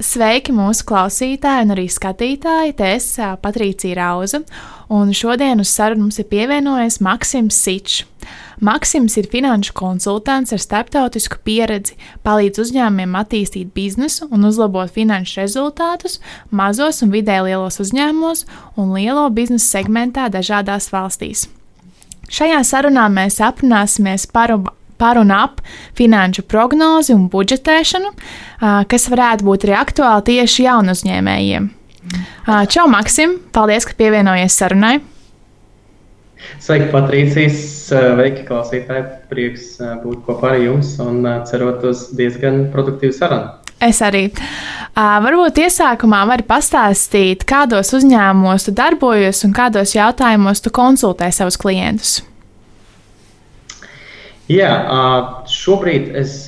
Sveiki, mūsu klausītāji un arī skatītāji! Te es Patricija Rauza, un šodien uz sarunu mums ir pievienojies Maksims Sičs. Maksims ir finanšu konsultants ar starptautisku pieredzi, palīdz uzņēmumiem attīstīt biznesu un uzlabot finanšu rezultātus mazos un vidē lielos uzņēmumos un lielo biznesa segmentā dažādās valstīs. Šajā sarunā mēs aprunāsimies par, par un ap finanšu prognozi un budžetēšanu, kas varētu būt arī aktuāli tieši jaunu uzņēmējiem. Čau, Maksim! Paldies, ka pievienojies sarunai! Sveiki, Patrīcijas! Sveiki, klausītāji! Prieks būt kopā ar jums un cerot uz diezgan produktīvu sarunu. Es arī. Uh, varbūt iesākumā vari pastāstīt, kādos uzņēmumos tu darbojies un kādos jautājumos tu konsultē savus klientus. Jā, šobrīd es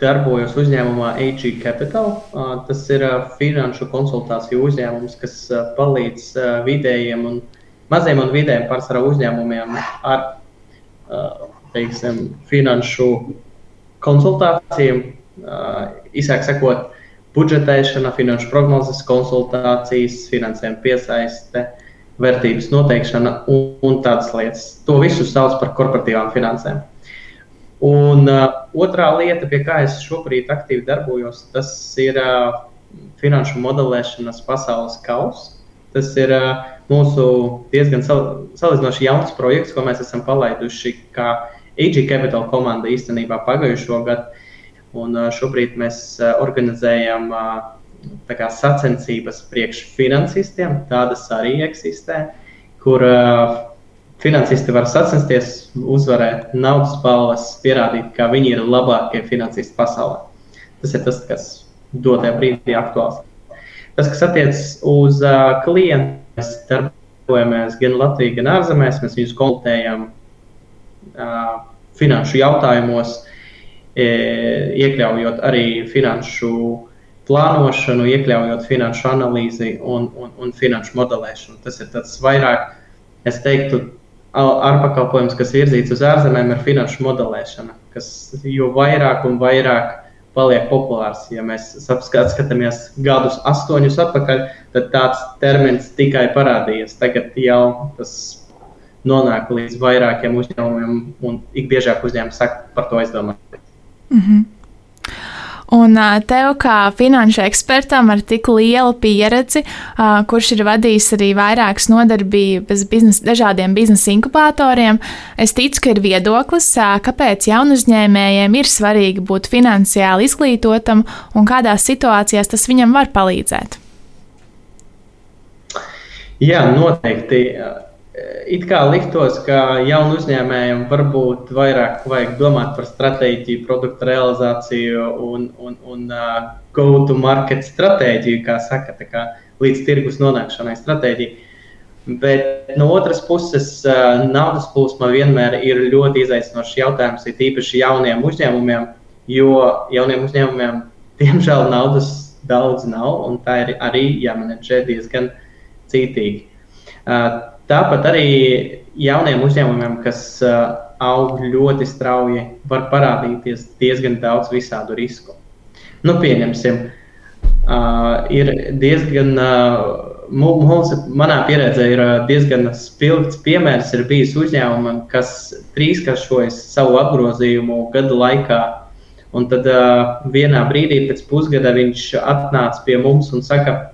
darbojos uzņēmumā AG Capital. Tas ir finanšu konsultāciju uzņēmums, kas palīdz vidējiem un maziem un vidējiem pārsvarā uzņēmumiem ar teiksim, finanšu konsultācijām, īsāk sakot, budžetēšana, finanšu prognozes, konsultācijas, finansējuma piesaiste, vērtības noteikšana un, un tādas lietas. To visu sauc par korporatīvām finansēm. Un uh, otrā lieta, pie kā es šobrīd aktīvi darbojos, tas ir uh, finanšu modelēšanas pasaules kausa. Tas ir uh, mūsu diezgan sal salīdzinoši jauns projekts, ko mēs esam palaiduši kā AG Capital komanda īstenībā pagājušo gadu. Un šobrīd mēs organizējam kā, sacensības priekš finansistiem, tādas arī eksistē, kur finansisti var sacensties, uzvarēt naudas balvas, pierādīt, ka viņi ir labākie finansisti pasaulē. Tas ir tas, kas dotajā brīdī aktuāls. Tas, kas attiecas uz uh, klientu Mēs darbojamies gan Latvijā, gan ārzemēs. Mēs viņus konsultējam uh, finanšu jautājumos, e, iekļaujot arī finanšu plānošanu, iekļaujot finanšu analīzi un, un, un finanšu modelēšanu. Tas ir tāds vairāk, es teiktu, ārpakalpojums, kas virzīts uz ārzemēm, ir finanšu modelēšana, kas jo vairāk un vairāk paliek populārs. Ja mēs skatāmies gadus astoņus atpakaļ, tad tāds termins tikai parādījies. Tagad jau tas nonāk līdz vairākiem uzņēmumiem, un ik biežāk uzņēmumi saka par to aizdomāt. Mm -hmm. Un tev, kā finanšu ekspertam ar tik lielu pieredzi, kurš ir vadījis arī vairākas nodarbības biznes, dažādiem biznesa inkubatoriem, es ticu, ka ir viedoklis, kāpēc jaunu uzņēmējiem ir svarīgi būt finansiāli izglītotam un kādās situācijās tas viņam var palīdzēt. Jā, noteikti it kā liktos, ka jaunu uzņēmējiem varbūt vairāk vajag domāt par stratēģiju, produktu realizāciju un, un, un uh, go-to-market stratēģiju, kā saka, kā līdz tirgus nonākšanai stratēģija. Bet no otras puses, uh, naudas plūsma vienmēr ir ļoti izaicinošs jautājums, ir īpaši jauniem uzņēmumiem, jo jauniem uzņēmumiem, diemžēl, naudas daudz nav, un tā ir arī jāmenedžē diezgan cītīgi. Uh, Tāpat arī jauniem uzņēmumiem, kas uh, aug ļoti strauji, var parādīties diezgan daudz visādu risku. Nu, pieņemsim, uh, ir diezgan, uh, mums, manā pieredzē, ir diezgan spilgts piemērs. Ir bijis uzņēmumam, kas trīskāršojas savu apgrozījumu gadu laikā. Un tad uh, vienā brīdī, pēc pusgada, viņš atnāca pie mums un saka,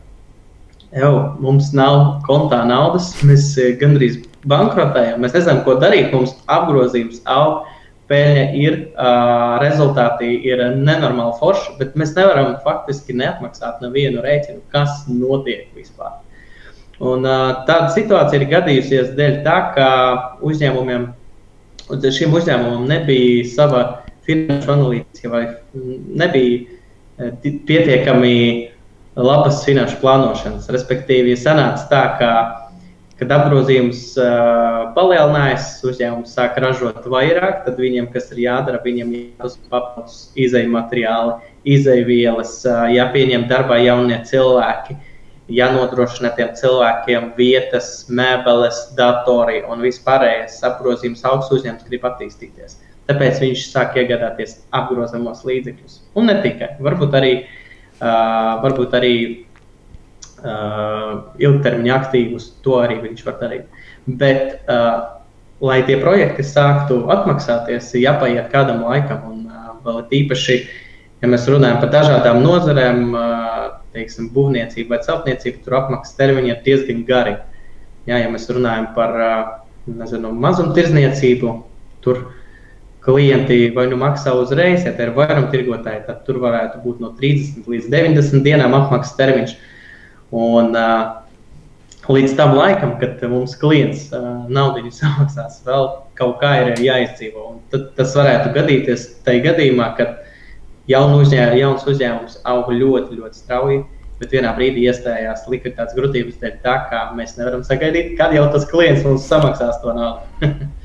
jau mums nav kontā naudas, mēs eh, gandrīz bankrotējam, mēs nezinām, ko darīt. Mums apgrozījums aug, peļņa ir, uh, rezultāti ir nenormāli forši, bet mēs nevaram faktiski neatmaksāt nevienu rēķinu, kas notiek vispār. Un, uh, tāda situācija ir gadījusies dēļ tā, ka uzņēmumiem, šim uzņēmumam nebija sava finanšu analītiska vai nebija pietiekami labas finanšu plānošanas. Respektīvi, sanāca tā, ka, kad apgrozījums uh, palielinājās, uzņēmums sāk ražot vairāk, tad viņiem, kas ir jādara, viņiem jāuzsver papildus izēju materiāli, izēju vielas, uh, jāpieņem darbā jaunie cilvēki, jānodrošina tiem cilvēkiem vietas, mēbeles, datori un vispārējais apgrozījums augsts uzņēmums grib attīstīties. Tāpēc viņš sāk iegādāties apgrozamos līdzekļus. Un ne tikai. Varbūt arī, uh, varbūt arī uh, ilgtermiņa aktīvus, to arī viņš var darīt. Bet, uh, lai tie projekti sāktu atmaksāties, ir jāpaiet kādam laikam. Un vēl īpaši, ja mēs runājam par dažādām nozarēm, teiksim, būvniecību vai celtniecību, tur apmaksas termiņi ir diezgan gari. Jā, ja mēs runājam par nezinu, mazumtirdzniecību, tur klienti vai nu maksā uzreiz, ja tā ir vairumtirgotāji, tad tur varētu būt no 30 līdz 90 dienām apmaksas termiņš. Un, līdz tam laikam, kad mums klients naudu samaksās, vēl kaut kā ir jāizdzīvo. Un tad tas varētu gadīties tajā gadījumā, kad jaun uzņēm, jauns uzņēmums aug ļoti, ļoti strauji. Bet vienā brīdī iestājās likviditātes grūtības dēļ, tā kā mēs nevaram sagaidīt, kad jau tas klients mums samaksās to naudu.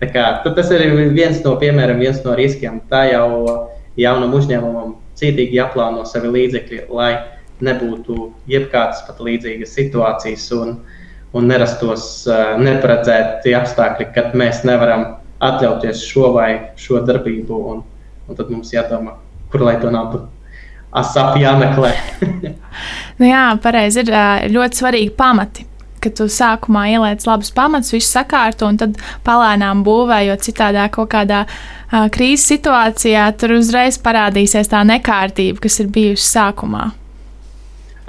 Kā, tas ir viens no piemēriem, viens no riskiem. Tā jau jaunam uzņēmumam cītīgi jāplāno savi līdzekļi, lai nebūtu jebkādas pat līdzīgas situācijas un, un nerastos uh, neparedzēti apstākļi, kad mēs nevaram atļauties šo vai šo darbību. Un, un tad mums jādomā, kur lai to naudu asapi jāmeklē. nu jā, pareizi ir ļoti svarīgi pamati ka tu sākumā ieliec labus pamatus, visu sakārto, un tad palēnām būvējot citādā kaut kādā uh, krīzes situācijā, tur uzreiz parādīsies tā nekārtība, kas ir bijusi sākumā.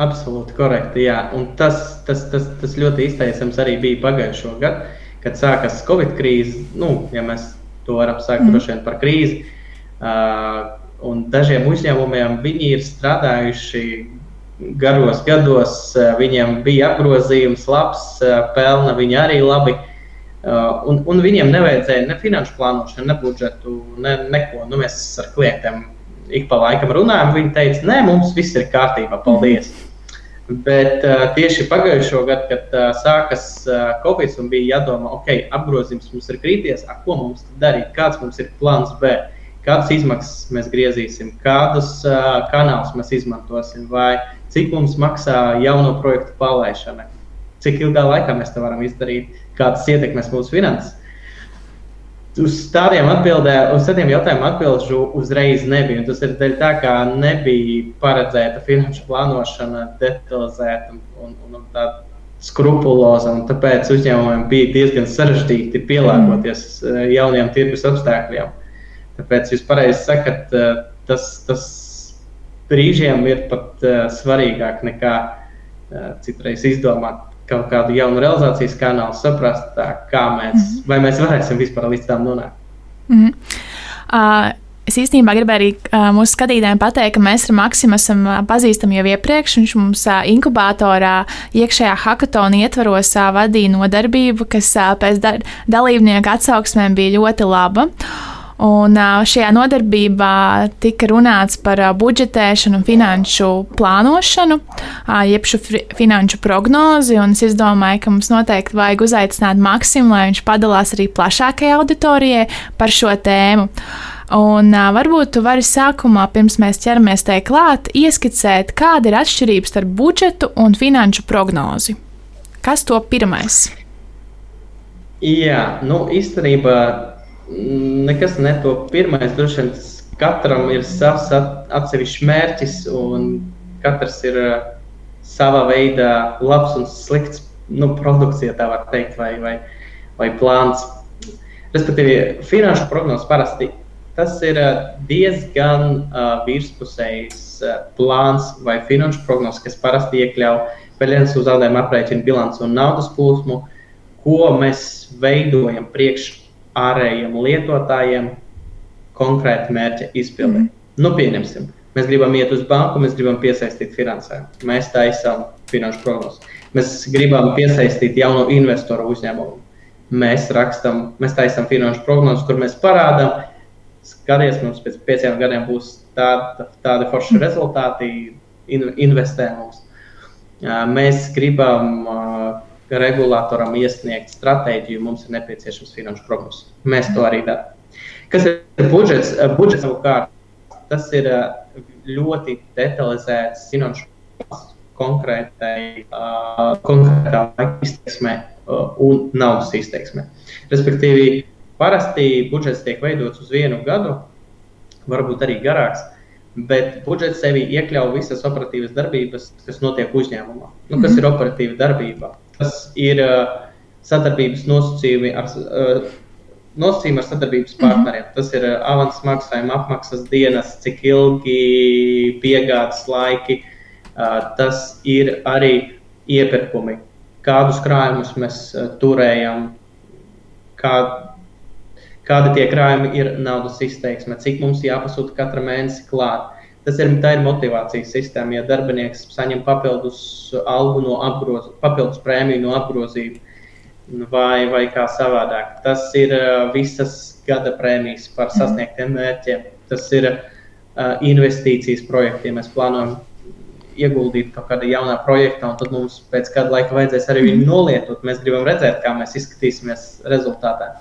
Absolūti korekti. Jā. Un tas, tas, tas, tas ļoti izteicams arī bija pagājušo gadu, kad sākās Covid krīze. Nu, ja mēs to varam saukt mm. droši vien par krīzi. Uh, un dažiem uzņēmumiem viņi ir strādājuši garos gados eh, viņiem bija apgrozījums, labs, eh, pelna viņi arī labi. Eh, un, un viņiem nevajadzēja ne finanšu plānošanu, ne budžetu, ne, neko. Nu, mēs ar klientiem ik pa laikam runājam. Viņi teica, nē, mums viss ir kārtībā, paldies. Bet tieši pagājušo gadu, kad uh, Covid un bija jādomā, ok, apgrozījums mums ir krīties, ko mums darīt, kāds mums ir plāns B, kādas izmaksas mēs griezīsim, kādus kanālus mēs izmantosim, vai cik mums maksā jauno projektu palaišana, cik ilgā laikā mēs to varam izdarīt, kādas ietekmes mūsu finanses. Uz tādiem, atbildē, uz tādiem jautājumiem atbildžu uzreiz nebija. Tas ir dēļ tā, ka nebija paredzēta finanšu plānošana, detalizēta un, un, un tāda skrupuloza. Un tāpēc uzņēmumiem bija diezgan sarežģīti pielāgoties mm. jauniem tirgus apstākļiem. Tāpēc jūs pareizi sakat, eh, tas, tas brīžiem ir pat uh, svarīgāk nekā uh, citreiz izdomāt kaut kādu jaunu realizācijas kanālu, saprast, tā, kā mēs, mm -hmm. vai mēs varēsim vispār līdz tam nonākt. Mm -hmm. uh... Es īstenībā gribēju arī uh, mūsu skatītājiem pateikt, ka mēs ar Maksimu esam uh, pazīstami jau iepriekš. Viņš mums uh, inkubatorā, iekšējā hackathonā ietvaros vadīja nodarbību, kas pēc da dalībnieku atsauksmēm bija ļoti laba. Un šajā nodarbībā tika runāts par budžetēšanu finanšu plānošanu, jeb šo finanšu prognozi. Es domāju, ka mums noteikti vajag uzaicināt Maksimu, lai viņš padalās arī plašākajai auditorijai par šo tēmu. Un varbūt tu vari sākumā, pirms mēs ķeramies te klāt, ieskicēt, kāda ir atšķirība starp budžetu un finanšu prognozi. Kas to pirmais? Jā, nu īstenībā nekas neto. Pirmais, droši vien, katram ir savs atsevišķs mērķis, un katrs ir uh, sava veida labs un slikts nu, produkcija, tā var teikt, vai, vai, vai plāns. Respektīvi, finanšu prognozes parasti tas ir uh, diezgan uh, virspusējs uh, plāns vai finanšu prognozes, kas parasti iekļauj peļņas uz zaudējumu aprēķinu bilanci un naudas plūsmu, ko mēs veidojam priekš ārējiem lietotājiem konkrēti mērķa izpildē. Mm. Nu, pieņemsim, mēs gribam iet uz banku, mēs gribam piesaistīt finansējumu. Mēs taisām finanšu prognozes. Mēs gribam piesaistīt jaunu investoru uzņēmumu. Mēs rakstām, mēs taisām finanšu prognozes, kur mēs parādām, skaties, mums pēc pieciem gadiem būs tāda, tāda forša mm. rezultāti, investē mums. Mēs gribam regulātoram iesniegt stratēģiju, mums ir nepieciešams finanšu prognozes. Mēs to arī darām. Kas ir budžets? Budžets savukārt tas ir ļoti detalizēts finanšu konkrētai, uh, konkrētā laika izteiksmē uh, un naudas izteiksmē. Respektīvi, parasti budžets tiek veidots uz vienu gadu, varbūt arī garāks. Bet budžets sevi iekļauj visas operatīvas darbības, kas notiek uzņēmumā. Nu, kas mm -hmm. ir operatīva darbība? Tas ir uh, sadarbības nosacījumi ar, uh, nosacījumi ar sadarbības mhm. partneriem. Tas ir uh, avans maksājuma apmaksas dienas, cik ilgi piegādes laiki. Tas ir arī iepirkumi, kādus krājumus mēs turējam, kā, kāda tie krājumi ir naudas izteiksme, cik mums jāpasūta katra mēnesi klāt. Tas ir, ir motivācijas sistēma. Ja darbinieks saņem papildus algu no apgrozījuma, papildus prēmiju no apgrozījuma vai, vai kā savādāk, tas ir visas gada prēmijas par mhm. sasniegtiem mērķiem. Tas ir uh, investīcijas projektiem. Mēs plānojam ieguldīt kaut kādā jaunā projektā, un tad mums pēc kāda laika vajadzēs arī viņu mhm. nolietot. Mēs gribam redzēt, kā mēs izskatīsimies rezultātā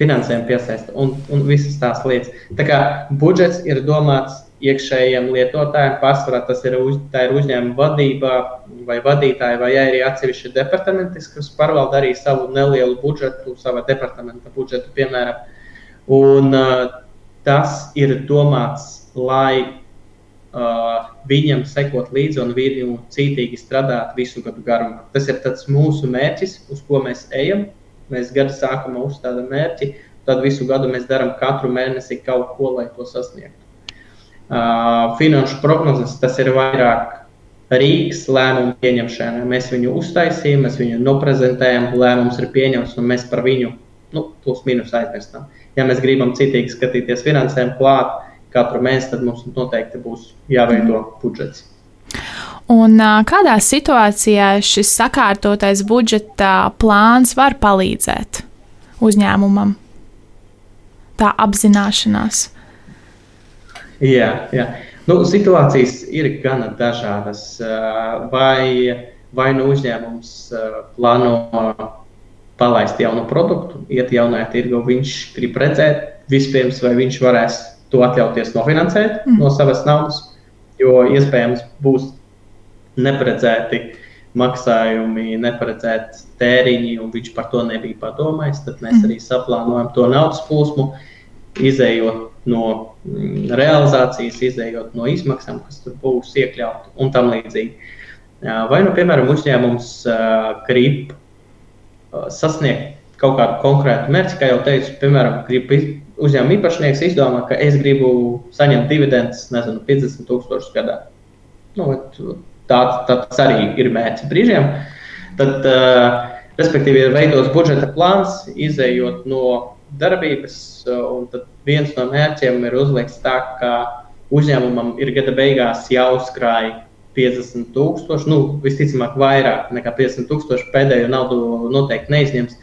finansējumu piesaista un, un visas tās lietas. Tā kā budžets ir domāts iekšējiem lietotājiem, pārsvarā tas ir, uz, ir uzņēmuma vadība vai vadītāji, vai arī atsevišķi departamenti, kas pārvalda arī savu nelielu budžetu, savu departamenta budžetu, piemēram. Un, tas ir domāts, lai uh, viņam sekot līdzi un viņu cītīgi strādāt visu gadu garumā. Tas ir mūsu mērķis, uz ko mēs ejam, Mēs gada sākumā uzstādām mērķi, tad visu gadu mēs darām katru mēnesi kaut ko, lai to sasniegtu. Finanšu prognozes tas ir vairāk rīks lēmumu pieņemšanai. Mēs viņu uztaisījām, mēs viņu noprezentējam, lēmums ir pieņemts un mēs par viņu nu, plus mīnus aizmirstam. Ja mēs gribam citīgi skatīties finansējumu klāt katru mēnesi, tad mums noteikti būs jāveido budžets. Un kādā situācijā šis sakārtotais budžeta plāns var palīdzēt uzņēmumam? Tā apzināšanās. Jā, jā. Nu, situācijas ir gana dažādas. Vai, vai nu uzņēmums plāno palaist jaunu produktu, iet jaunajā tirgu, viņš grib redzēt, vispirms, vai viņš varēs to atļauties nofinansēt mm. no savas naudas, jo iespējams būs neparedzēti maksājumi, neparedzēti tēriņi, un viņš par to nebija padomājis. Tad mēs arī saplānojam to naudas plūsmu, izējot no mm, realizācijas, izējot no izmaksām, kas tur būs iekļautas un tam līdzīgi. Vai nu, piemēram, uzņēmums grib sasniegt kaut kādu konkrētu mērķi, kā jau teicu, piemēram, grib uzņēmuma īpašnieks izdomā, ka es gribu saņemt dividendus, nezinu, 50 tūkstošus gadā. Nu, tāds, tāds arī ir mērķis brīžiem. Tad, respektīvi, ir veidots budžeta plāns, izējot no darbības, un viens no mērķiem ir uzlikts tā, ka uzņēmumam ir gada beigās jāuzkrāj 50 tūkstoši, nu, visticamāk, vairāk nekā 50 tūkstoši pēdējo naudu noteikti neizņems.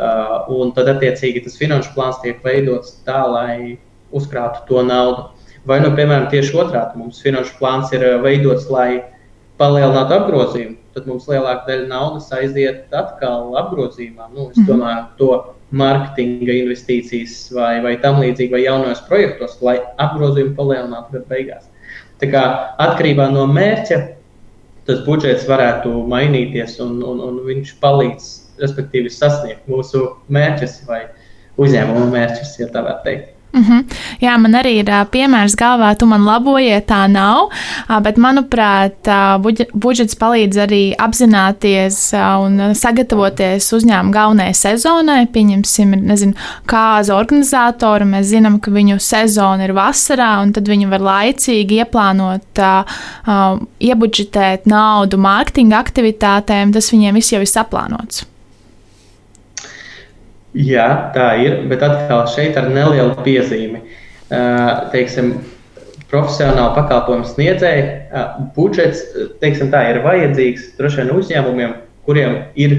Uh, un tad, attiecīgi, tas finanšu plāns tiek veidots tā, lai uzkrātu to naudu. Vai, nu, piemēram, tieši otrādi mums finanšu plāns ir veidots, lai uh, palielināt apgrozījumu, tad mums lielāka daļa naudas aiziet atpakaļ apgrozījumā. Nu, es mhm. domāju, to mārketinga investīcijas vai, vai tam līdzīgi, vai jaunajos projektos, lai apgrozījumu palielinātu gadu beigās. Tā kā atkarībā no mērķa tas budžets varētu mainīties un, un, un viņš palīdz, respektīvi, sasniegt mūsu mērķus vai uzņēmuma mērķus, ja tā var teikt. Mm -hmm. Jā, man arī ir uh, piemērs galvā, tu man labojiet, tā nav. Uh, bet, manuprāt, uh, budžets palīdz arī apzināties uh, un sagatavoties uzņēmuma galvenajai sezonai. Pieņemsim, nezinu, kāzu organizatoru. Mēs zinām, ka viņu sezona ir vasarā, un tad viņi var laicīgi ieplānot, uh, uh, iebudžetēt naudu mārketinga aktivitātēm. Tas viņiem viss jau ir saplānots. Jā, tā ir, bet atkal šeit ar nelielu piezīmi. Uh, teiksim, profesionāli pakalpojumu sniedzēji, uh, budžets teiksim, tā, ir vajadzīgs droši vien uzņēmumiem, kuriem ir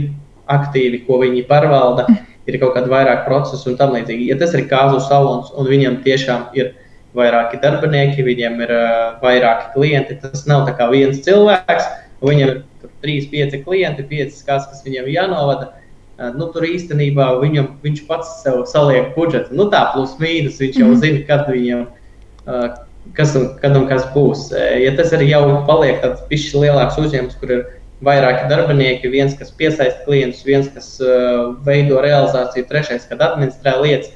aktīvi, ko viņi pārvalda, ir kaut kāda vairāk procesu un tam līdzīgi. Ja tas ir kāzu salons un viņam tiešām ir vairāki darbinieki, viņiem ir uh, vairāki klienti, tas nav tā kā viens cilvēks, viņam ir trīs, pieci klienti, piecas kāds, kas viņam jānovada nu, tur īstenībā viņam, viņš pats sev saliek budžetu. Nu, tā plus mīnus viņš jau -hmm. zina, kad viņam, kas un, kad un kas būs. Ja tas ir jau paliek tāds pišķis lielāks uzņēmums, kur ir vairāki darbinieki, viens, kas piesaista klientus, viens, kas uh, veido realizāciju, trešais, kad administrē lietas,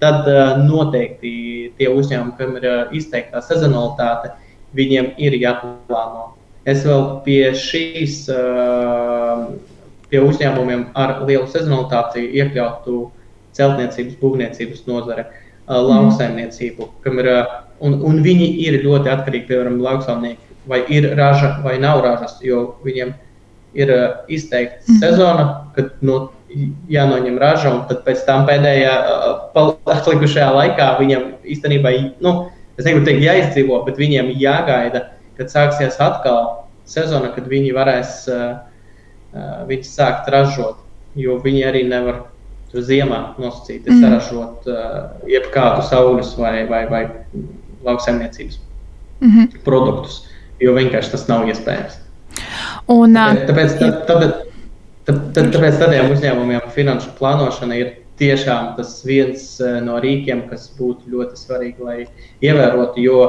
tad uh, noteikti tie uzņēmumi, kam ir uh, izteikta sezonalitāte, viņiem ir jāplāno. Es vēl pie šīs, uh, pie uzņēmumiem ar lielu sezonalitāti iekļautu celtniecības, būvniecības nozare, uh, lauksaimniecību, ir Un, un viņi ir ļoti atkarīgi, piemēram, lauksaimnieki, vai ir raža vai nav ražas, jo viņiem ir izteikta mm. sezona, kad no, jānoņem raža, un pēc tam pēdējā atlikušajā laikā viņiem īstenībā, nu, es negribu teikt, jāizdzīvo, bet viņiem jāgaida, kad sāksies atkal sezona, kad viņi varēs uh, uh, sākt ražot, jo viņi arī nevar tur ziemā nosacīt, mm. saražot uh, jebkādus augļus vai, vai, vai lauksaimniecības mm -hmm. produktus, jo vienkārši tas nav iespējams. Un, tāpēc, tāpēc, tā, tāpēc, tāpēc, tāpēc tādiem uzņēmumiem finanšu plānošana ir tiešām tas viens no rīkiem, kas būtu ļoti svarīgi, lai ievērotu, jo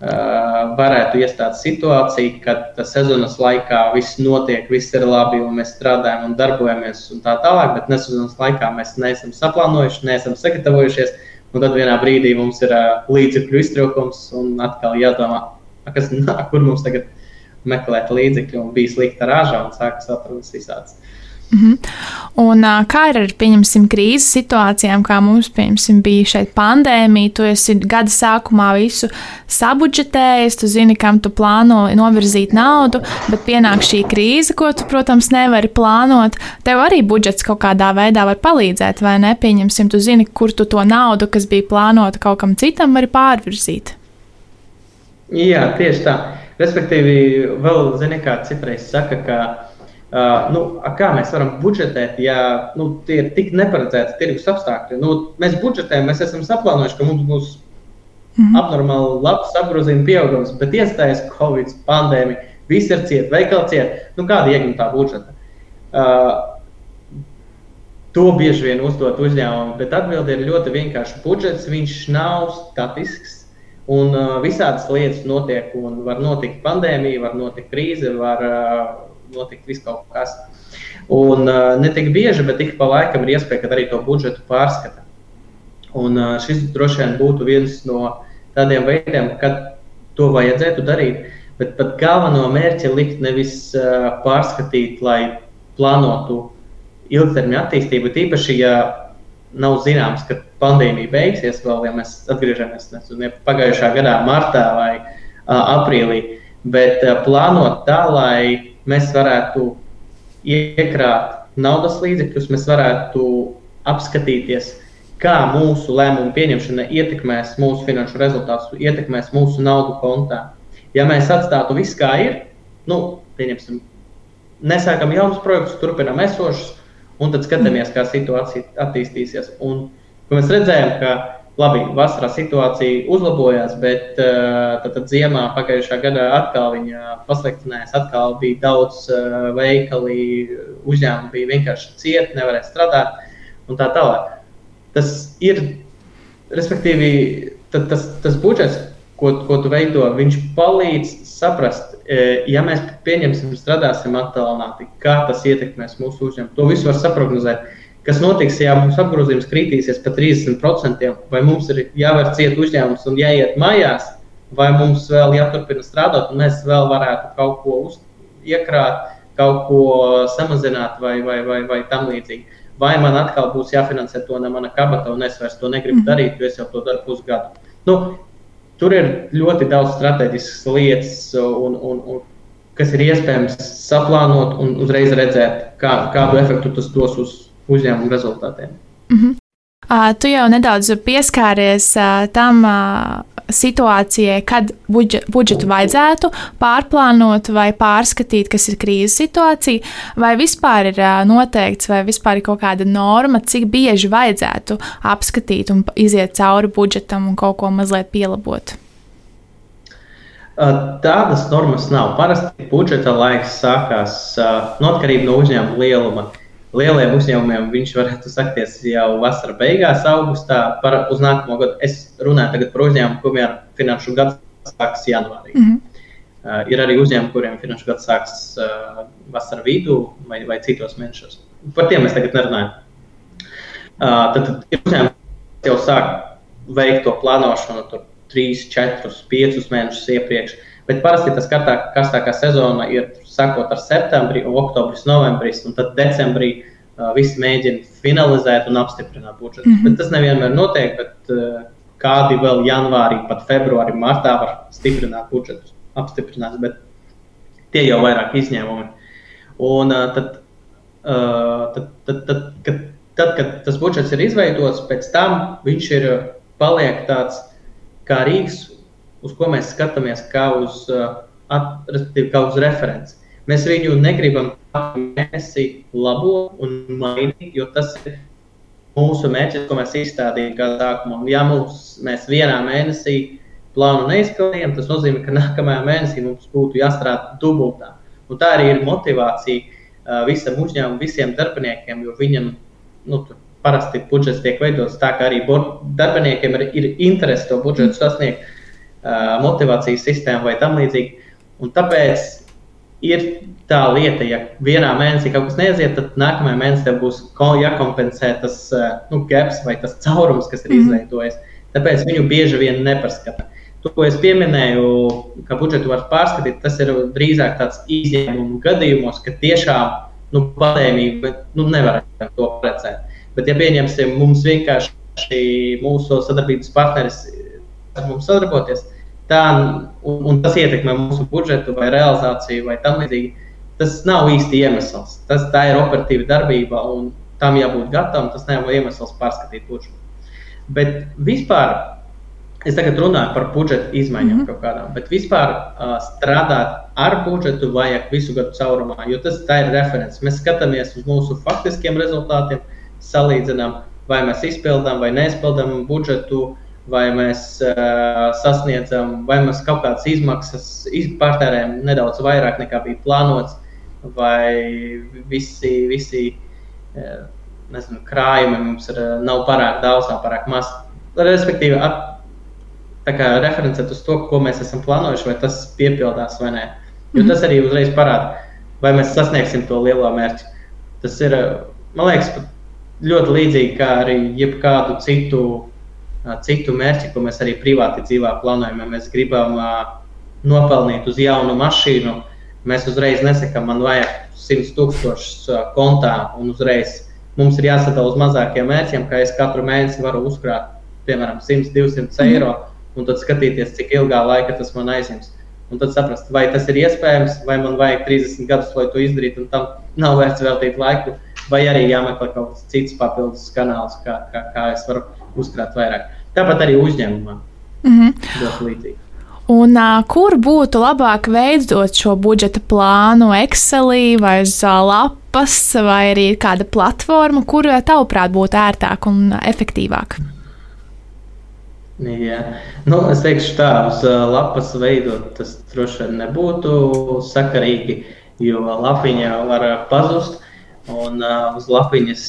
varētu iestāties situācija, kad sezonas laikā viss notiek, viss ir labi, un mēs strādājam un darbojamies un tā tālāk, bet nesezonas laikā mēs neesam saplānojuši, neesam sagatavojušies. Uh, Un tad vienā brīdī mums ir uh, līdzekļu iztrūkums, un atkal jādomā, kas, kur mums tagad meklēt līdzekļu, un bija slikta raža, un sākas atrodas visādas. Mm -hmm. Un, kā ir ar pieņemsim, krīzes situācijām, kā mums bija šeit pandēmija? Tu esi gada sākumā visu sabudžetējis, tu zini, kam tu plāno novirzīt naudu, bet pienāk šī krīze, ko tu, protams, nevari plānot. Tev arī budžets kaut kādā veidā var palīdzēt, vai ne? Pieņemsim, tu zini, kur tu to naudu, kas bija plānota kaut kam citam, vari pārvirzīt. Jā, tieši tā. Respektīvi, vēl zini, kā citreiz saka, ka Uh, nu, kā mēs varam budžetēt, ja nu, tie ir tik neparedzēti tirgus apstākļi? Nu, mēs budžetējam, mēs esam saplānojuši, ka mums būs mm -hmm. abnormāli labs apgrozījuma pieaugums, bet iestājas Covid, pandēmija, viss ir cieta, veikali cieta. Nu, kāda iegūta tā budžeta? Uh, To bieži vien uzdod uzņēmumi, bet atbilde ir ļoti vienkārša. Budžets viņš nav statisks, un uh, visādas lietas notiek. Var notikt pandēmija, var notikt krīze, var uh, notikt viss kaut kas. Un uh, ne tik bieži, bet ik pa laikam ir iespēja, ka arī to budžetu pārskata. Un uh, šis droši vien būtu viens no tādiem veidiem, kad to vajadzētu darīt. Bet pat galveno mērķi likt nevis uh, pārskatīt, lai plānotu ilgtermiņa attīstību, tīpaši, ja nav zināms, ka pandēmija beigsies, vēl ja mēs atgriežamies nezinu, pagājušā gadā, martā vai uh, aprīlī, bet uh, plānot tā, lai mēs varētu iekrāt naudas līdzekļus, mēs varētu apskatīties, kā mūsu lēmumu pieņemšana ietekmēs mūsu finanšu rezultātus, ietekmēs mūsu naudu kontā. Ja mēs atstātu visu kā ir, nu, pieņemsim, nesākam jaunus projektus, turpinām esošus, un tad skatāmies, kā situācija attīstīsies. Un, mēs redzējām, ka Labi, vasarā situācija uzlabojās, bet uh, tad, tad ziemā pagājušā gadā atkal viņa pasliktinājās. Atkal bija daudz uh, veikali, uzņēmumi bija vienkārši cieti, nevarēja strādāt un tā tālāk. Tas ir, respektīvi, tad, tas, tas budžets, ko, ko tu veido, viņš palīdz saprast, ja mēs pieņemsim, strādāsim attālināti, kā tas ietekmēs mūsu uzņēmumu. To visu var saprognozēt kas notiks, ja mums apgrozījums kritīsies par 30%, vai mums ir jāver ciet uzņēmums un jāiet mājās, vai mums vēl jāturpina strādāt, un mēs vēl varētu kaut ko uz, iekrāt, kaut ko samazināt vai, vai, vai, vai tam līdzīgi. Vai man atkal būs jāfinansē to no mana kabata, un es vairs to negribu mhm. darīt, jo es jau to daru pusgadu. Nu, tur ir ļoti daudz strateģiskas lietas, un, un, un, kas ir iespējams saplānot un uzreiz redzēt, kā, kādu efektu tas dos uz uzņēmuma rezultātiem. Mm -hmm. uh, tu jau nedaudz pieskāries uh, tam uh, situācijai, kad budžet, budžetu vajadzētu pārplānot vai pārskatīt, kas ir krīzes situācija, vai vispār ir uh, noteikts, vai vispār ir kaut kāda norma, cik bieži vajadzētu apskatīt un iziet cauri budžetam un kaut ko mazliet pielabot. Tādas normas nav. Parasti budžeta laiks sākās no atkarība no uzņēmuma lieluma. Uh, lieliem uzņēmumiem viņš varētu sakties jau vasarā beigās, augustā, par, uz nākamo gadu. Es runāju par uzņēmumu, kuriem finanšu gads sākas janvārī. Mm -hmm. Uh, ir arī uzņēmumi, kuriem finanšu gads sākas uh, vasarā vidū vai, vai citos mēnešos. Par tiem mēs tagad nerunājam. Uh, tad, tad ir uzņēmumi, kas jau sāk veikt to plānošanu tur 3, 4, 5 mēnešus iepriekš. Bet parasti tas karstākā sezona ir sākot ar septembrī, oktobris, novembris, un tad decembrī uh, visi mēģina finalizēt un apstiprināt budžetu. Mm -hmm. Bet tas nevienmēr notiek, bet uh, kādi vēl janvārī, pat februārī, martā var stiprināt budžetus, apstiprināt, bet tie jau vairāk izņēmumi. Un uh, tad, uh, tad, tad, tad, kad, tad, kad tas budžets ir izveidots, pēc tam viņš ir paliek tāds kā rīks, uz ko mēs skatāmies kā uz, at, kā uz referenci. Mēs viņu negribam mēnesi labot un mainīt, jo tas ir mūsu mērķis, ko mēs izstādījām gada sākumā. Ja mums, mēs vienā mēnesī plānu neizpildījām, tas nozīmē, ka nākamajā mēnesī mums būtu jāstrādā dubultā. Un tā arī ir motivācija uh, visam uzņēmumam, visiem darbiniekiem, jo viņam nu, parasti budžets tiek veidots tā, ka arī darbiniekiem ir, ir interese to budžetu sasniegt, uh, motivācijas sistēmu vai tam līdzīgi. Un tāpēc ir tā lieta, ja vienā mēnesī kaut kas neiziet, tad nākamajā mēnesī tev būs jākompensē tas nu, gaps vai tas caurums, kas ir mm. izveidojies. Tāpēc viņu bieži vien nepaskata. To, ko es pieminēju, ka budžetu var pārskatīt, tas ir drīzāk tāds izņēmumu gadījumos, ka tiešām nu, pandēmija nu, nevar to redzēt. Bet, ja pieņemsim, mums vienkārši mūsu sadarbības partneris ar mums sadarboties, tā, un, un tas ietekmē mūsu budžetu vai realizāciju vai tam līdzīgi, tas nav īsti iemesls. Tas, tā ir operatīva darbība, un tam jābūt gatavam. Tas nav iemesls pārskatīt budžetu. Bet vispār es tagad runāju par budžeta izmaiņām mm -hmm. kaut kādām, bet vispār uh, strādāt ar budžetu vajag visu gadu caurumā, jo tas ir referents. Mēs skatāmies uz mūsu faktiskiem rezultātiem, salīdzinām, vai mēs izpildām vai neizpildām budžetu, vai mēs uh, sasniedzam, vai mēs kaut kādas izmaksas izpārtērējam nedaudz vairāk nekā bija plānots, vai visi, visi uh, nezinu, krājumi mums ir, nav pārāk daudz, nav pārāk maz. Respektīvi, at, referencēt uz to, ko mēs esam plānojuši, vai tas piepildās vai nē. Jo mhm. tas arī uzreiz parāda, vai mēs sasniegsim to lielo mērķi. Tas ir, man liekas, ļoti līdzīgi kā arī jebkādu citu, citu mērķi, ko mēs arī privāti dzīvā plānojam. Ja mēs gribam nopelnīt uz jaunu mašīnu, mēs uzreiz nesakām, man vajag 100 tūkstošus kontā un uzreiz mums ir jāsadala uz mazākiem mērķiem, kā es katru mēnesi varu uzkrāt, piemēram, 100, 200 eiro, un tad skatīties, cik ilgā laika tas man aizņems. Un tad saprast, vai tas ir iespējams, vai man vajag 30 gadus, lai to izdarītu, un tam nav vērts veltīt laiku vai arī jāmeklē kaut kāds cits papildus kanāls, kā, kā, kā es varu uzkrāt vairāk. Tāpat arī uzņēmumā. Mm -hmm. Un, uh, kur būtu labāk veidot šo budžeta plānu, Excelī vai uz uh, lapas, vai arī kāda platforma, kur tavuprāt būtu ērtāk un efektīvāk? Jā. Nu, es teikšu, tā uz uh, lapas veidot tas droši vien nebūtu sakarīgi, jo lapiņā var pazust. Un uh, uz lapiņas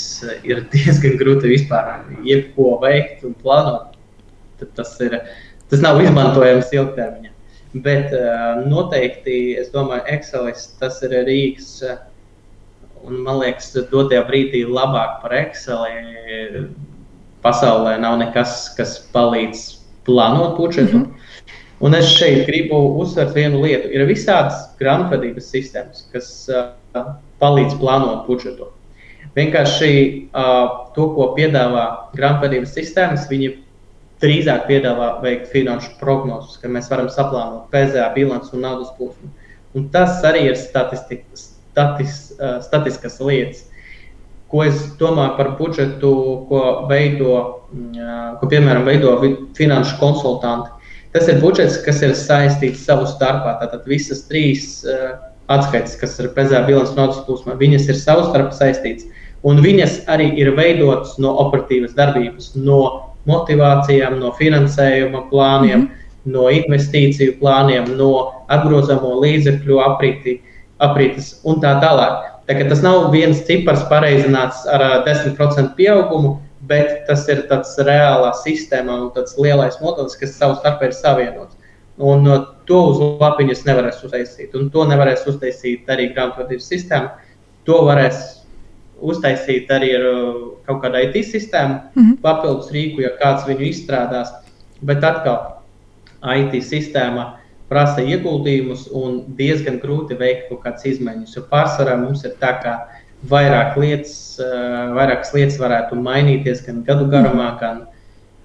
ir diezgan grūti vispār jebko veikt un plānot. Tad tas, ir, tas nav izmantojams ilgtermiņā. Bet uh, noteikti, es domāju, Excelis tas ir rīks. Uh, un man liekas, dotajā brīdī labāk par Exceli pasaulē nav nekas, kas palīdz plānot budžetu. Mm -hmm. Un es šeit gribu uzsvērt vienu lietu. Ir visādas grāmatvedības sistēmas, kas uh, palīdz plānot budžetu. Vienkārši uh, to, ko piedāvā grāmatvedības sistēmas, viņi drīzāk piedāvā veikt finanšu prognozes, ka mēs varam saplānot PZA bilanci un naudas plūsmu. Un tas arī ir statis, uh, statiskas lietas. Ko es domāju par budžetu, ko veido, uh, ko piemēram veido finanšu konsultanti. Tas ir budžets, kas ir saistīts savu starpā. Tātad visas trīs uh, atskaites, kas ir PZA bilances naudas plūsmā, viņas ir savstarpēji saistītas. Un viņas arī ir veidotas no operatīvas darbības, no motivācijām, no finansējuma plāniem, mm -hmm. no investīciju plāniem, no apgrozāmo līdzekļu apriti, aprites un tā tālāk. Tā, tas nav viens cipars pareizināts ar 10% pieaugumu, bet tas ir tāds reālā sistēmā un tāds lielais modelis, kas savstarpēji ir savienots. Un uh, to uz lapiņas nevarēs uztaisīt. Un to nevarēs uztaisīt arī grāmatvedības sistēma. To varēs uztaisīt arī ar uh, kaut kādu IT sistēmu, mm -hmm. papildus rīku, ja kāds viņu izstrādās. Bet atkal, IT sistēma prasa ieguldījumus un diezgan grūti veikt kaut kādas izmaiņas. Jo pārsvarā mums ir tā, ka vairāk lietas, uh, vairākas lietas varētu mainīties gan gadu garumā, gan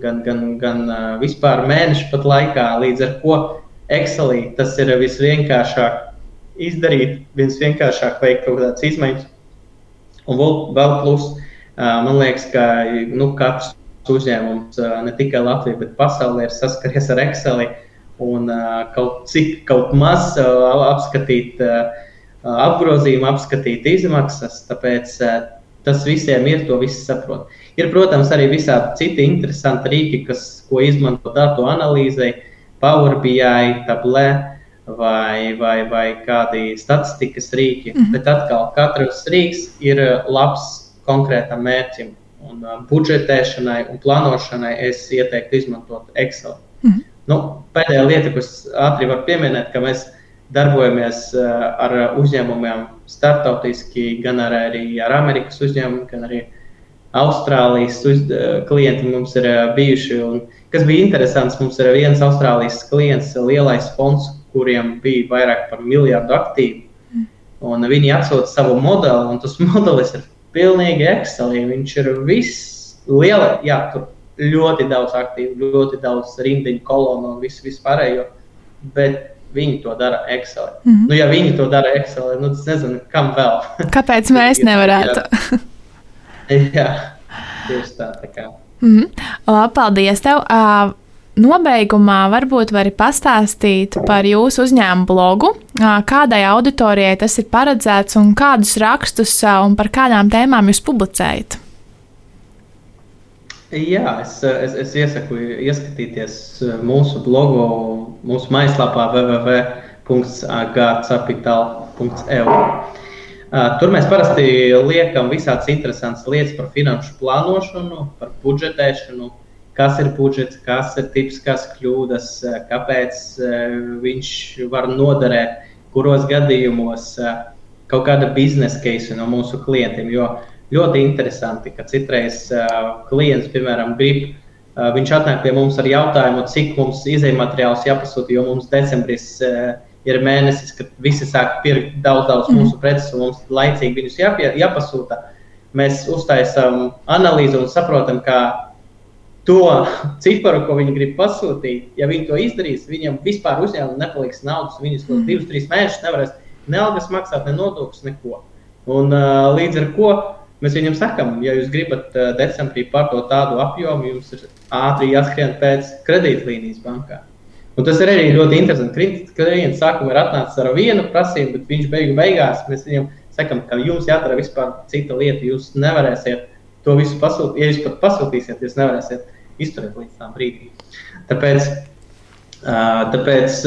gan, gan, gan vispār mēnešu pat laikā, līdz ar ko Excelī tas ir visvienkāršāk izdarīt, visvienkāršāk veikt kaut kādas izmaiņas. Un vēl, vēl plus, man liekas, ka nu, katrs uzņēmums, ne tikai Latvija, bet pasaulē ir saskaries ar Exceli un kaut cik kaut maz apskatīt apgrozījumu, apskatīt izmaksas. Tāpēc tas visiem ir, to visi saprot. Ir, protams, arī visādi citi interesanti rīki, kas, ko izmanto datu analīzei, Power BI, tablē vai, vai, vai kādi statistikas rīki. Mm -hmm. Bet atkal, katrs rīks ir labs konkrētam mērķim. Un uh, budžetēšanai un plānošanai es ieteiktu izmantot Excel. Mm -hmm. nu, pēdējā lieta, ko es ātri varu pieminēt, ka mēs darbojamies uh, ar uzņēmumiem starptautiski, gan ar, arī ar Amerikas uzņēmumiem, gan arī ar Austrālijas uz, eh, klienti mums ir eh, bijuši. Un, kas bija interesants, mums ir viens Austrālijas klients, lielais fonds, kuriem bija vairāk par miljardu aktīvu. Un viņi atsūta savu modeli, un tas modelis ir pilnīgi ekselīgs. Viņš ir viss liela, jā, tur ļoti daudz aktīvu, ļoti daudz rindiņu kolonu un visu vispārējo. Bet viņi to dara Excelē. Mm -hmm. nu, ja viņi to dara Excelē, tad nu, es nezinu, kam vēl. Kāpēc mēs nevarētu? Jā, tieši tā. tā kā. Mm -hmm. Labi, paldies tev! Uh, Nobeigumā varbūt vari pastāstīt par jūsu uzņēmumu blogu, kādai auditorijai tas ir paredzēts un kādus rakstus un par kādām tēmām jūs publicējat. Jā, es, es, es iesaku ieskatīties mūsu blogu, mūsu mājaslapā www.gcapital.eu. Tur mēs parasti liekam visādas interesantas lietas par finanšu plānošanu, par budžetēšanu, kas ir budžets, kas ir tipiskas kļūdas, kāpēc viņš var noderēt, kuros gadījumos kaut kāda biznesa case no mūsu klientiem. Jo ļoti interesanti, ka citreiz klients, piemēram, grib. Viņš atnāk pie mums ar jautājumu, cik mums izējuma materiālus jāpasūta, jo mums decembris uh, ir mēnesis, kad visi sāk pirkt daudz, daudz mm. mūsu preces, un mums laicīgi viņus jāpie, jāpasūta. Mēs uztaisām analīzi un saprotam, ka to ciparu, ko viņi grib pasūtīt, ja viņi to izdarīs, viņam vispār uzņēmumam nepaliks naudas. Viņus tos mm. divus, trīs mēnešus nevarēs ne algas maksāt, ne nodokļus, neko. Un, uh, līdz ar to mēs viņam sakām, ja jūs gribat uh, decembrī pārdot tādu apjomu, jums ir ātri jāskrien pēc kredītlīnijas bankā. Un tas ir arī ļoti interesanti. Klients sākumā ir atnācis ar vienu prasību, bet viņš beigu beigās mēs viņam sakām, ka jums jādara vispār cita lieta. Jūs nevarēsiet to visu pasūtīt. Ja jūs pat pasūtīsiet, jūs nevarēsiet izturēt līdz tam brīdim. Tāpēc, tāpēc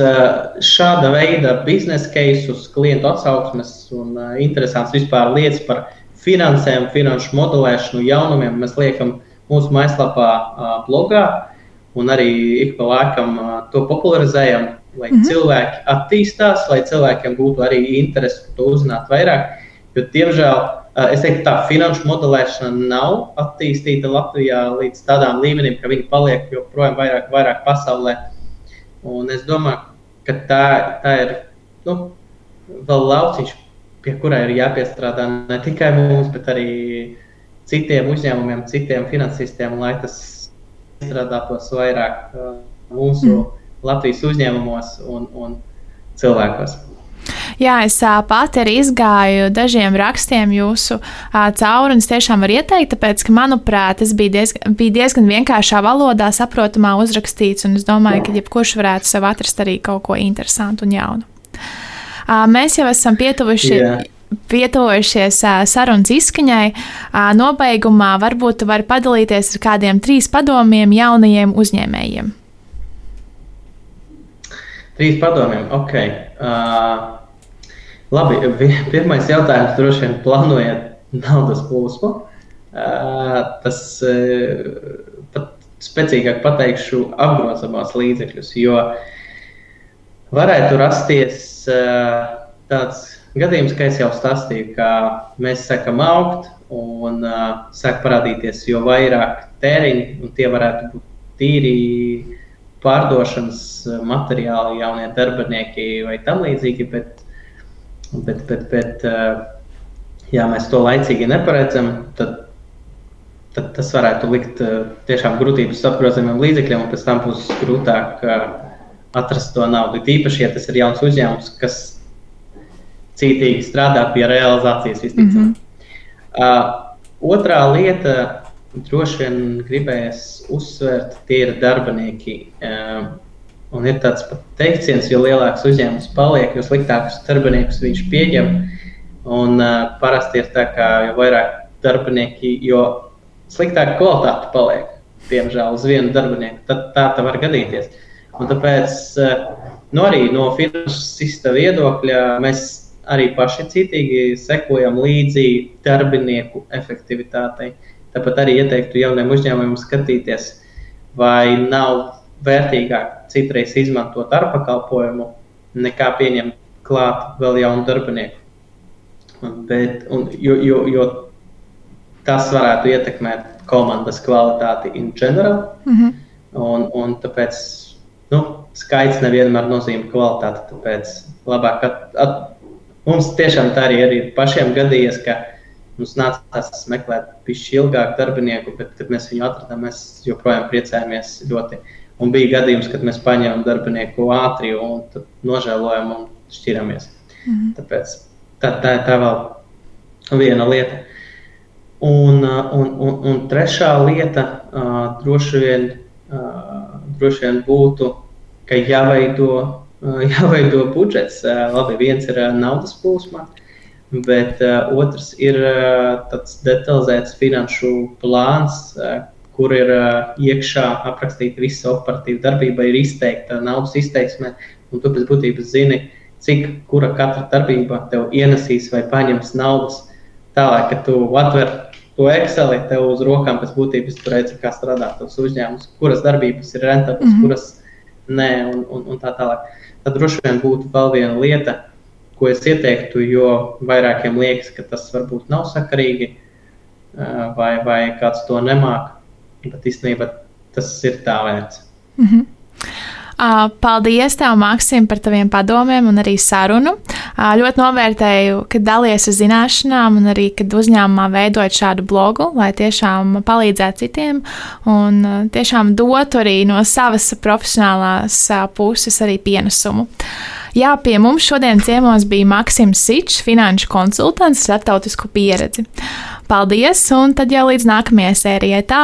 šāda veida biznesa cases, klientu atsauksmes un interesants vispār lietas par finansēm, finanšu modelēšanu, jaunumiem mēs liekam mūsu mājaslapā, blogā un arī ik pa laikam to popularizējam, lai mm -hmm. cilvēki attīstās, lai cilvēkiem būtu arī interese par to uzzināt vairāk. Jo, diemžēl, es teiktu, tā finanšu modelēšana nav attīstīta Latvijā līdz tādām līmenim, ka viņi paliek joprojām vairāk, vairāk pasaulē. Un es domāju, ka tā, tā ir nu, vēl lauciņš, pie kura ir jāpiestrādā ne tikai mums, bet arī citiem uzņēmumiem, citiem finansistiem, lai tas iestrādātos vairāk mūsu mm. Latvijas uzņēmumos un, un cilvēkos. Jā, es pati arī izgāju dažiem rakstiem jūsu cauri, un es tiešām varu ieteikt, tāpēc, ka, manuprāt, tas bija diezgan, bija diezgan vienkāršā valodā, saprotamā uzrakstīts, un es domāju, ka jebkurš varētu sev atrast arī kaut ko interesantu un jaunu. Mēs jau esam pietuvuši. Yeah pietuvojušies sarunas izskaņai, nobeigumā varbūt var padalīties ar kādiem trīs padomiem jaunajiem uzņēmējiem. Trīs padomiem, ok. Uh, labi, pirmais jautājums droši vien plānojat naudas plūsmu. tas pat spēcīgāk pateikšu apgrozamās līdzekļus, jo varētu rasties tāds gadījums, es jau stāstīju, ka mēs sākam augt un sāk parādīties jo vairāk tēriņi, un tie varētu būt tīri pārdošanas materiāli, jaunie darbinieki vai tam līdzīgi, bet, bet, bet, bet ja mēs to laicīgi neparedzam, tad tad tas varētu likt uh, tiešām grūtības apgrozījumiem līdzekļiem, un pēc tam būs grūtāk uh, atrast to naudu. Tīpaši, ja tas ir jauns uzņēmums, kas cītīgi strādā pie realizācijas visticamāk. Mm -hmm. uh, otrā lieta, droši vien gribējas uzsvērt, tie ir darbinieki. Uh, un ir tāds teiciens, jo lielāks uzņēmums paliek, jo sliktākus darbiniekus viņš pieņem. Un uh, parasti ir tā, ka jo vairāk darbinieki, jo sliktāka kvalitāte paliek, diemžēl, uz vienu darbinieku. Tad tā, tā var gadīties. Un tāpēc eh, nu, arī no finansista viedokļa mēs arī paši citīgi sekojam līdzi darbinieku efektivitātei. Tāpat arī ieteiktu jauniem uzņēmumiem skatīties, vai nav vērtīgāk citreiz izmantot ar pakalpojumu, nekā pieņemt klāt vēl jaunu darbinieku. Bet, un, jo, jo, jo tas varētu ietekmēt komandas kvalitāti in general. Mm -hmm. un, un tāpēc nu, skaits nevienmēr nozīmē kvalitāti. Tāpēc labāk at, at, mums tiešām tā arī, arī pašiem gadījies, ka mums nācās meklēt pišķi ilgāk darbinieku, bet, kad mēs viņu atradām, mēs joprojām priecājamies ļoti. Un bija gadījums, kad mēs paņēmām darbinieku ātri un nožēlojām un šķiramies. Mm -hmm. Tāpēc tā, tā, tā vēl viena lieta. Un, un, un, un trešā lieta uh, droši, vien, uh, droši vien būtu, ka jāveido, jāveido budžets. Uh, labi, viens ir uh, naudas plūsma, bet uh, otrs ir uh, tāds detalizēts finanšu plāns, uh, kur ir uh, iekšā aprakstīta visa operatīva darbība, ir izteikta naudas izteiksme, un tu pēc būtības zini, cik kura katra darbība tev ienesīs vai paņems naudas. Tālāk, kad tu atver to Excel tev uz rokām pēc būtības tur redzi, kā strādā tavs uzņēmums, kuras darbības ir rentablas, mm -hmm. kuras nē, un, un, un tā tālāk. Tad droši vien būtu vēl viena lieta, ko es ieteiktu, jo vairākiem liekas, ka tas varbūt nav sakarīgi, vai, vai kāds to nemāk, bet īstenībā tas ir tā vērts. Mm -hmm. Paldies, tev, Maksim, par taviem padomiem un arī sarunu. Ļoti novērtēju, ka dalies ar zināšanām un arī, kad uzņēmumā veidojot šādu blogu, lai tiešām palīdzētu citiem un tiešām dotu arī no savas profesionālās puses arī pienesumu. Jā, pie mums šodien ciemos bija Maksims Sičs, finanšu konsultants ar starptautisku pieredzi. Paldies, un tad jau līdz nākamajai sērijai tā!